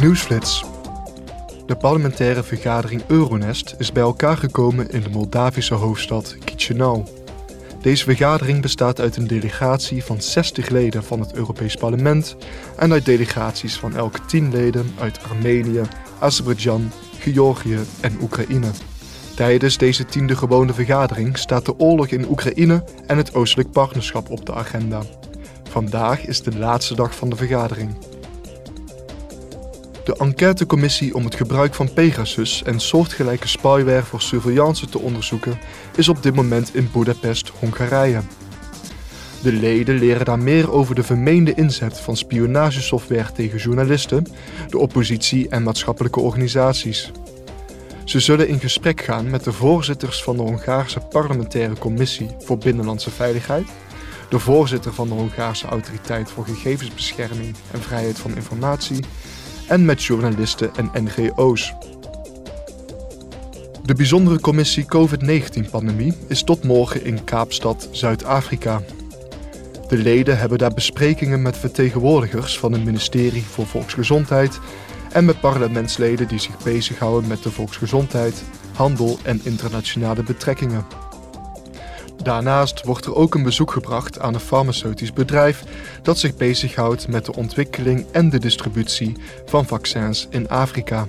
Nieuwsflits. De parlementaire vergadering Euronest is bij elkaar gekomen in de Moldavische hoofdstad Chisinau. Deze vergadering bestaat uit een delegatie van 60 leden van het Europees Parlement en uit delegaties van elk 10 leden uit Armenië, Azerbeidzjan, Georgië en Oekraïne. Tijdens deze tiende gewone vergadering staat de oorlog in Oekraïne en het Oostelijk Partnerschap op de agenda. Vandaag is de laatste dag van de vergadering. De enquêtecommissie om het gebruik van Pegasus en soortgelijke spyware voor surveillance te onderzoeken is op dit moment in Budapest, Hongarije. De leden leren daar meer over de vermeende inzet van spionagesoftware tegen journalisten, de oppositie en maatschappelijke organisaties. Ze zullen in gesprek gaan met de voorzitters van de Hongaarse Parlementaire Commissie voor Binnenlandse Veiligheid, de voorzitter van de Hongaarse Autoriteit voor Gegevensbescherming en Vrijheid van Informatie en met journalisten en NGO's. De bijzondere commissie COVID-19-pandemie is tot morgen in Kaapstad, Zuid-Afrika. De leden hebben daar besprekingen met vertegenwoordigers van het ministerie voor Volksgezondheid en met parlementsleden die zich bezighouden met de volksgezondheid, handel en internationale betrekkingen. Daarnaast wordt er ook een bezoek gebracht aan een farmaceutisch bedrijf dat zich bezighoudt met de ontwikkeling en de distributie van vaccins in Afrika.